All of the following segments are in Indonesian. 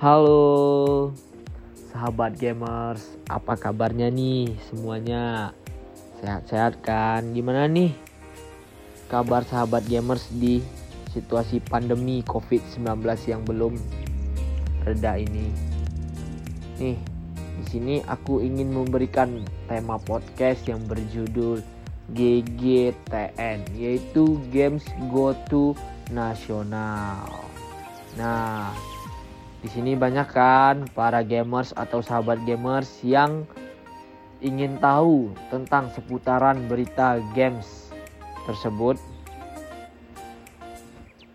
Halo sahabat gamers, apa kabarnya nih semuanya? Sehat-sehat kan? Gimana nih kabar sahabat gamers di situasi pandemi COVID-19 yang belum reda ini? Nih, di sini aku ingin memberikan tema podcast yang berjudul GGTN, yaitu Games Go to Nasional. Nah, di sini banyak kan para gamers atau sahabat gamers yang ingin tahu tentang seputaran berita games tersebut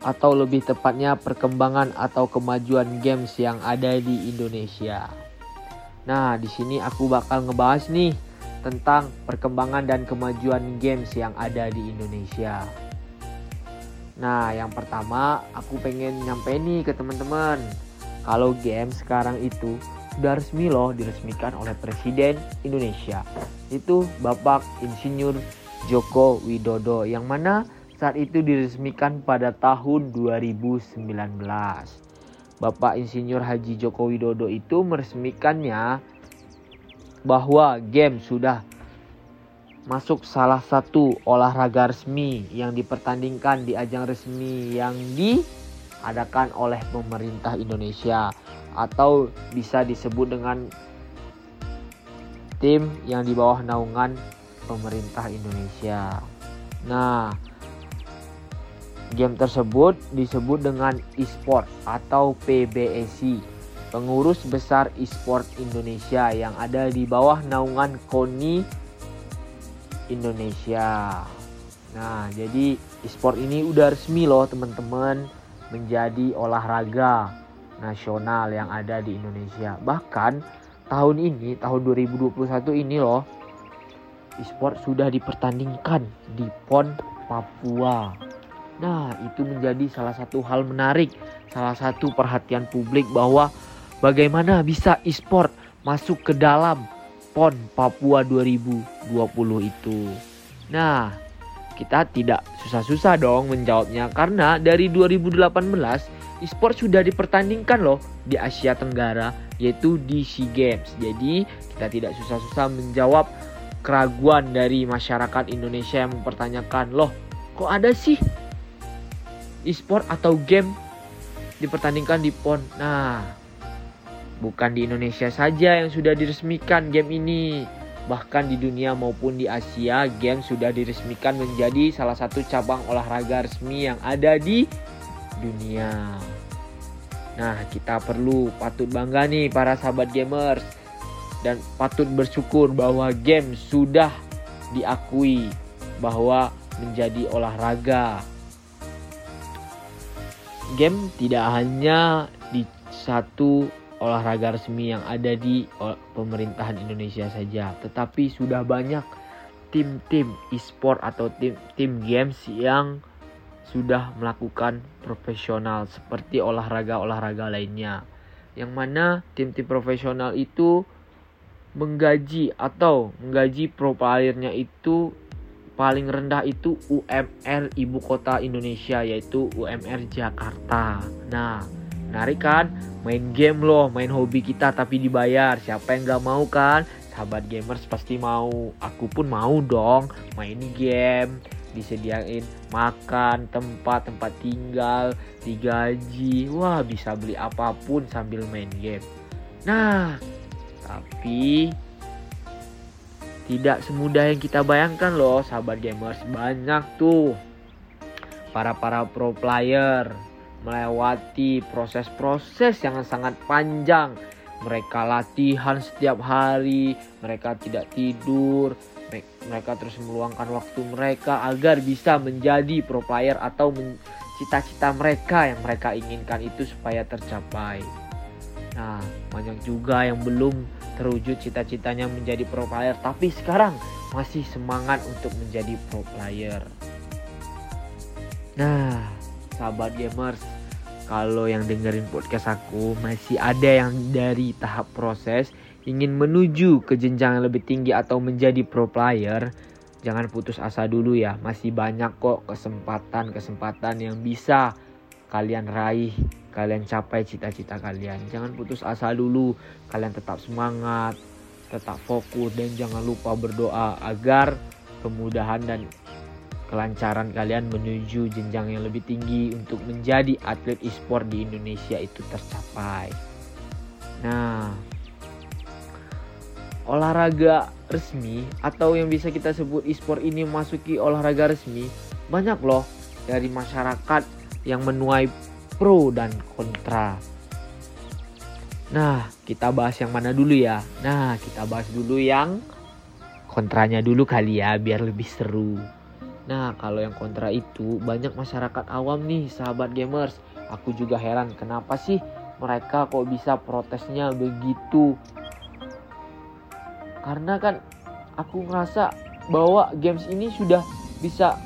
atau lebih tepatnya perkembangan atau kemajuan games yang ada di Indonesia. Nah, di sini aku bakal ngebahas nih tentang perkembangan dan kemajuan games yang ada di Indonesia. Nah, yang pertama aku pengen nyampe nih ke teman-teman kalau game sekarang itu sudah resmi loh diresmikan oleh Presiden Indonesia. Itu Bapak Insinyur Joko Widodo yang mana saat itu diresmikan pada tahun 2019. Bapak Insinyur Haji Joko Widodo itu meresmikannya bahwa game sudah masuk salah satu olahraga resmi yang dipertandingkan di ajang resmi yang di diadakan oleh pemerintah Indonesia atau bisa disebut dengan tim yang di bawah naungan pemerintah Indonesia. Nah, game tersebut disebut dengan e-sport atau PBSI, pengurus besar e-sport Indonesia yang ada di bawah naungan KONI Indonesia. Nah, jadi e-sport ini udah resmi loh teman-teman menjadi olahraga nasional yang ada di Indonesia. Bahkan tahun ini, tahun 2021 ini loh, e-sport sudah dipertandingkan di PON Papua. Nah, itu menjadi salah satu hal menarik, salah satu perhatian publik bahwa bagaimana bisa e-sport masuk ke dalam PON Papua 2020 itu. Nah, kita tidak susah-susah dong menjawabnya karena dari 2018 e-sport sudah dipertandingkan loh di Asia Tenggara yaitu di SEA Games. Jadi kita tidak susah-susah menjawab keraguan dari masyarakat Indonesia yang mempertanyakan loh kok ada sih e-sport atau game dipertandingkan di PON. Nah, bukan di Indonesia saja yang sudah diresmikan game ini Bahkan di dunia maupun di Asia, game sudah diresmikan menjadi salah satu cabang olahraga resmi yang ada di dunia. Nah, kita perlu patut bangga nih para sahabat gamers dan patut bersyukur bahwa game sudah diakui bahwa menjadi olahraga. Game tidak hanya di satu olahraga resmi yang ada di pemerintahan Indonesia saja, tetapi sudah banyak tim-tim e-sport atau tim-tim games yang sudah melakukan profesional seperti olahraga-olahraga lainnya. Yang mana tim-tim profesional itu menggaji atau menggaji pro playernya itu paling rendah itu UMR ibu kota Indonesia yaitu UMR Jakarta. Nah, Menarik kan? Main game loh, main hobi kita tapi dibayar. Siapa yang gak mau kan? Sahabat gamers pasti mau. Aku pun mau dong main game. Disediain makan, tempat, tempat tinggal, digaji. Wah bisa beli apa pun sambil main game. Nah, tapi tidak semudah yang kita bayangkan loh sahabat gamers. Banyak tuh para-para pro player melewati proses-proses yang sangat panjang. Mereka latihan setiap hari, mereka tidak tidur, mereka terus meluangkan waktu mereka agar bisa menjadi pro player atau cita-cita mereka yang mereka inginkan itu supaya tercapai. Nah, banyak juga yang belum terwujud cita-citanya menjadi pro player, tapi sekarang masih semangat untuk menjadi pro player. Nah, sahabat gamers, kalau yang dengerin podcast aku masih ada yang dari tahap proses ingin menuju ke jenjang yang lebih tinggi atau menjadi pro player, jangan putus asa dulu ya. Masih banyak kok kesempatan-kesempatan yang bisa kalian raih, kalian capai cita-cita kalian. Jangan putus asa dulu, kalian tetap semangat, tetap fokus dan jangan lupa berdoa agar kemudahan dan kelancaran kalian menuju jenjang yang lebih tinggi untuk menjadi atlet e-sport di Indonesia itu tercapai. Nah, olahraga resmi atau yang bisa kita sebut e-sport ini masuki olahraga resmi banyak loh dari masyarakat yang menuai pro dan kontra. Nah, kita bahas yang mana dulu ya? Nah, kita bahas dulu yang kontranya dulu kali ya biar lebih seru. Nah, kalau yang kontra itu banyak masyarakat awam nih, sahabat gamers. Aku juga heran kenapa sih mereka kok bisa protesnya begitu. Karena kan aku ngerasa bahwa games ini sudah bisa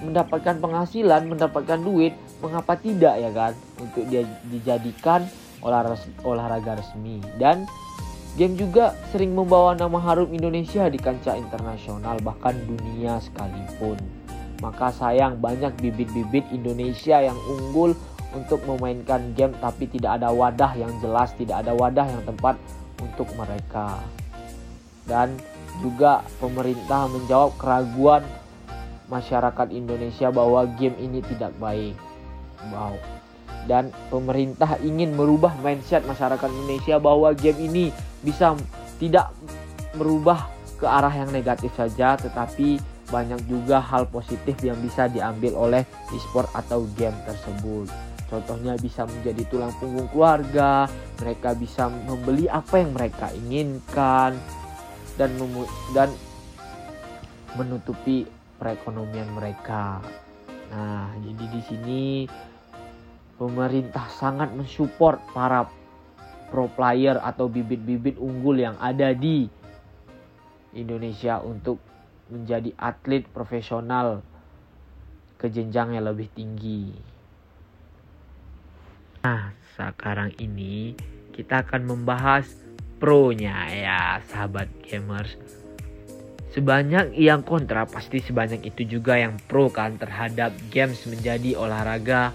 mendapatkan penghasilan, mendapatkan duit, mengapa tidak ya kan? Untuk dia dijadikan olahraga, olahraga resmi dan Game juga sering membawa nama harum Indonesia di kancah internasional bahkan dunia sekalipun. Maka sayang banyak bibit-bibit Indonesia yang unggul untuk memainkan game tapi tidak ada wadah yang jelas, tidak ada wadah yang tepat untuk mereka. Dan juga pemerintah menjawab keraguan masyarakat Indonesia bahwa game ini tidak baik. Wow. Dan pemerintah ingin merubah mindset masyarakat Indonesia bahwa game ini bisa tidak merubah ke arah yang negatif saja tetapi banyak juga hal positif yang bisa diambil oleh e-sport atau game tersebut. Contohnya bisa menjadi tulang punggung keluarga, mereka bisa membeli apa yang mereka inginkan dan dan menutupi perekonomian mereka. Nah, jadi di sini pemerintah sangat mensupport para pro player atau bibit-bibit unggul yang ada di Indonesia untuk menjadi atlet profesional ke jenjang yang lebih tinggi. Nah, sekarang ini kita akan membahas pro-nya ya, sahabat gamers. Sebanyak yang kontra pasti sebanyak itu juga yang pro kan terhadap games menjadi olahraga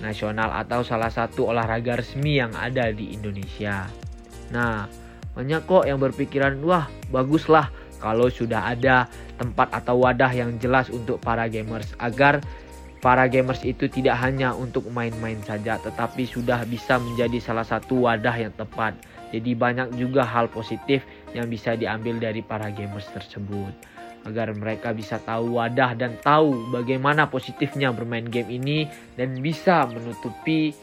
nasional atau salah satu olahraga resmi yang ada di Indonesia. Nah, banyak kok yang berpikiran, wah baguslah kalau sudah ada tempat atau wadah yang jelas untuk para gamers agar para gamers itu tidak hanya untuk main-main saja tetapi sudah bisa menjadi salah satu wadah yang tepat. Jadi banyak juga hal positif yang bisa diambil dari para gamers tersebut agar mereka bisa tahu wadah dan tahu bagaimana positifnya bermain game ini dan bisa menutupi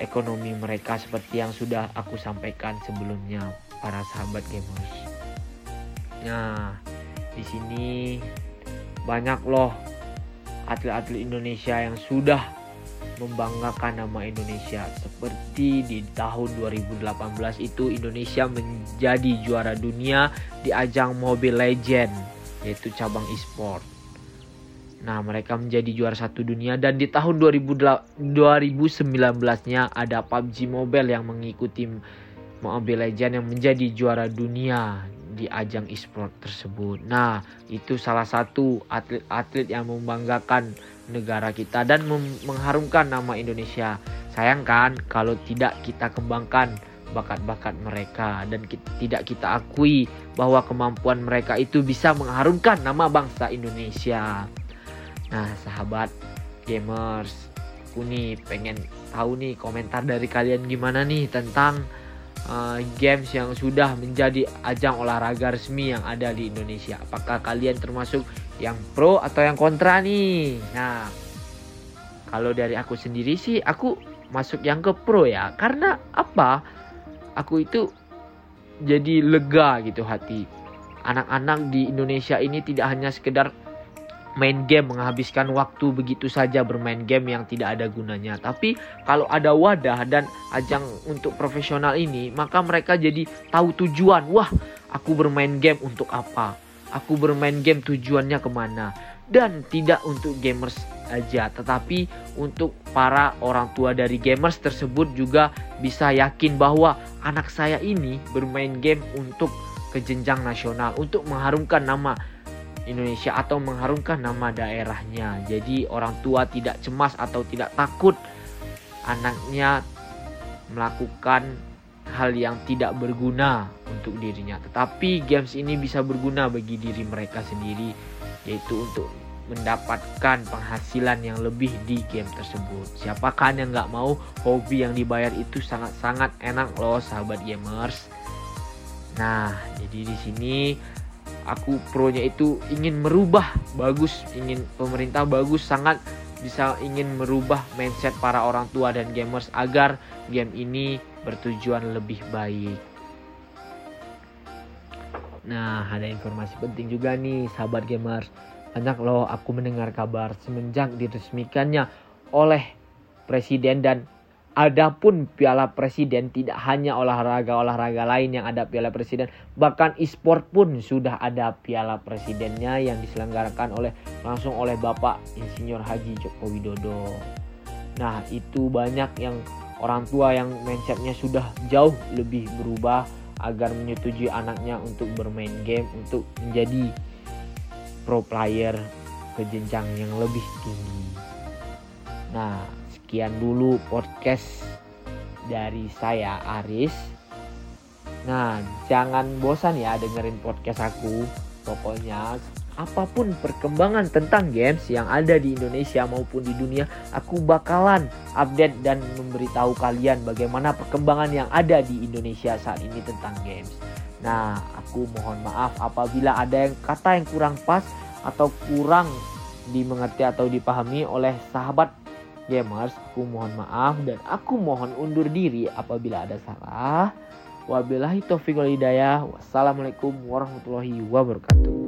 ekonomi mereka seperti yang sudah aku sampaikan sebelumnya para sahabat gamers. Nah, di sini banyak loh atlet-atlet Indonesia yang sudah membanggakan nama Indonesia seperti di tahun 2018 itu Indonesia menjadi juara dunia di ajang Mobile Legend yaitu cabang e-sport. Nah, mereka menjadi juara satu dunia dan di tahun 2019-nya ada PUBG Mobile yang mengikuti Mobile Legend yang menjadi juara dunia di ajang e-sport tersebut. Nah, itu salah satu atlet-atlet yang membanggakan negara kita dan mengharumkan nama Indonesia. Sayang kan kalau tidak kita kembangkan bakat-bakat mereka dan kita, tidak kita akui bahwa kemampuan mereka itu bisa mengharumkan nama bangsa Indonesia. Nah, sahabat gamers, aku nih pengen tahu nih komentar dari kalian gimana nih tentang uh, games yang sudah menjadi ajang olahraga resmi yang ada di Indonesia. Apakah kalian termasuk yang pro atau yang kontra nih? Nah, kalau dari aku sendiri sih aku masuk yang ke pro ya. Karena apa? Aku itu jadi lega gitu hati. Anak-anak di Indonesia ini tidak hanya sekedar main game menghabiskan waktu begitu saja bermain game yang tidak ada gunanya. Tapi kalau ada wadah dan ajang untuk profesional ini, maka mereka jadi tahu tujuan. Wah, aku bermain game untuk apa? Aku bermain game tujuannya ke mana? Dan tidak untuk gamers aja, tetapi untuk para orang tua dari gamers tersebut juga bisa yakin bahwa anak saya ini bermain game untuk ke jenjang nasional, untuk mengharumkan nama Indonesia atau mengharumkan nama daerahnya. Jadi orang tua tidak cemas atau tidak takut anaknya melakukan hal yang tidak berguna untuk dirinya. Tetapi games ini bisa berguna bagi diri mereka sendiri yaitu untuk mendapatkan penghasilan yang lebih di game tersebut. Siapakah yang nggak mau hobi yang dibayar itu sangat-sangat enak loh sahabat gamers. Nah, jadi di sini aku pro-nya itu ingin merubah bagus, ingin pemerintah bagus sangat bisa ingin merubah mindset para orang tua dan gamers agar game ini bertujuan lebih baik. Nah, ada informasi penting juga nih sahabat gamers banyak loh aku mendengar kabar semenjak diresmikannya oleh presiden dan adapun piala presiden tidak hanya olahraga-olahraga lain yang ada piala presiden bahkan e-sport pun sudah ada piala presidennya yang diselenggarakan oleh langsung oleh Bapak Insinyur Haji Joko Widodo. Nah, itu banyak yang orang tua yang mindsetnya sudah jauh lebih berubah agar menyetujui anaknya untuk bermain game untuk menjadi pro player ke jenjang yang lebih tinggi. Nah, sekian dulu podcast dari saya Aris. Nah, jangan bosan ya dengerin podcast aku. Pokoknya apa pun perkembangan tentang games yang ada di Indonesia maupun di dunia, aku bakalan update dan memberitahu kalian bagaimana perkembangan yang ada di Indonesia saat ini tentang games. Nah, aku mohon maaf apabila ada yang kata yang kurang pas atau kurang dimengerti atau dipahami oleh sahabat gamers. Aku mohon maaf dan aku mohon undur diri apabila ada salah. Wabillahi taufiq wal hidayah. Wassalamualaikum warahmatullahi wabarakatuh.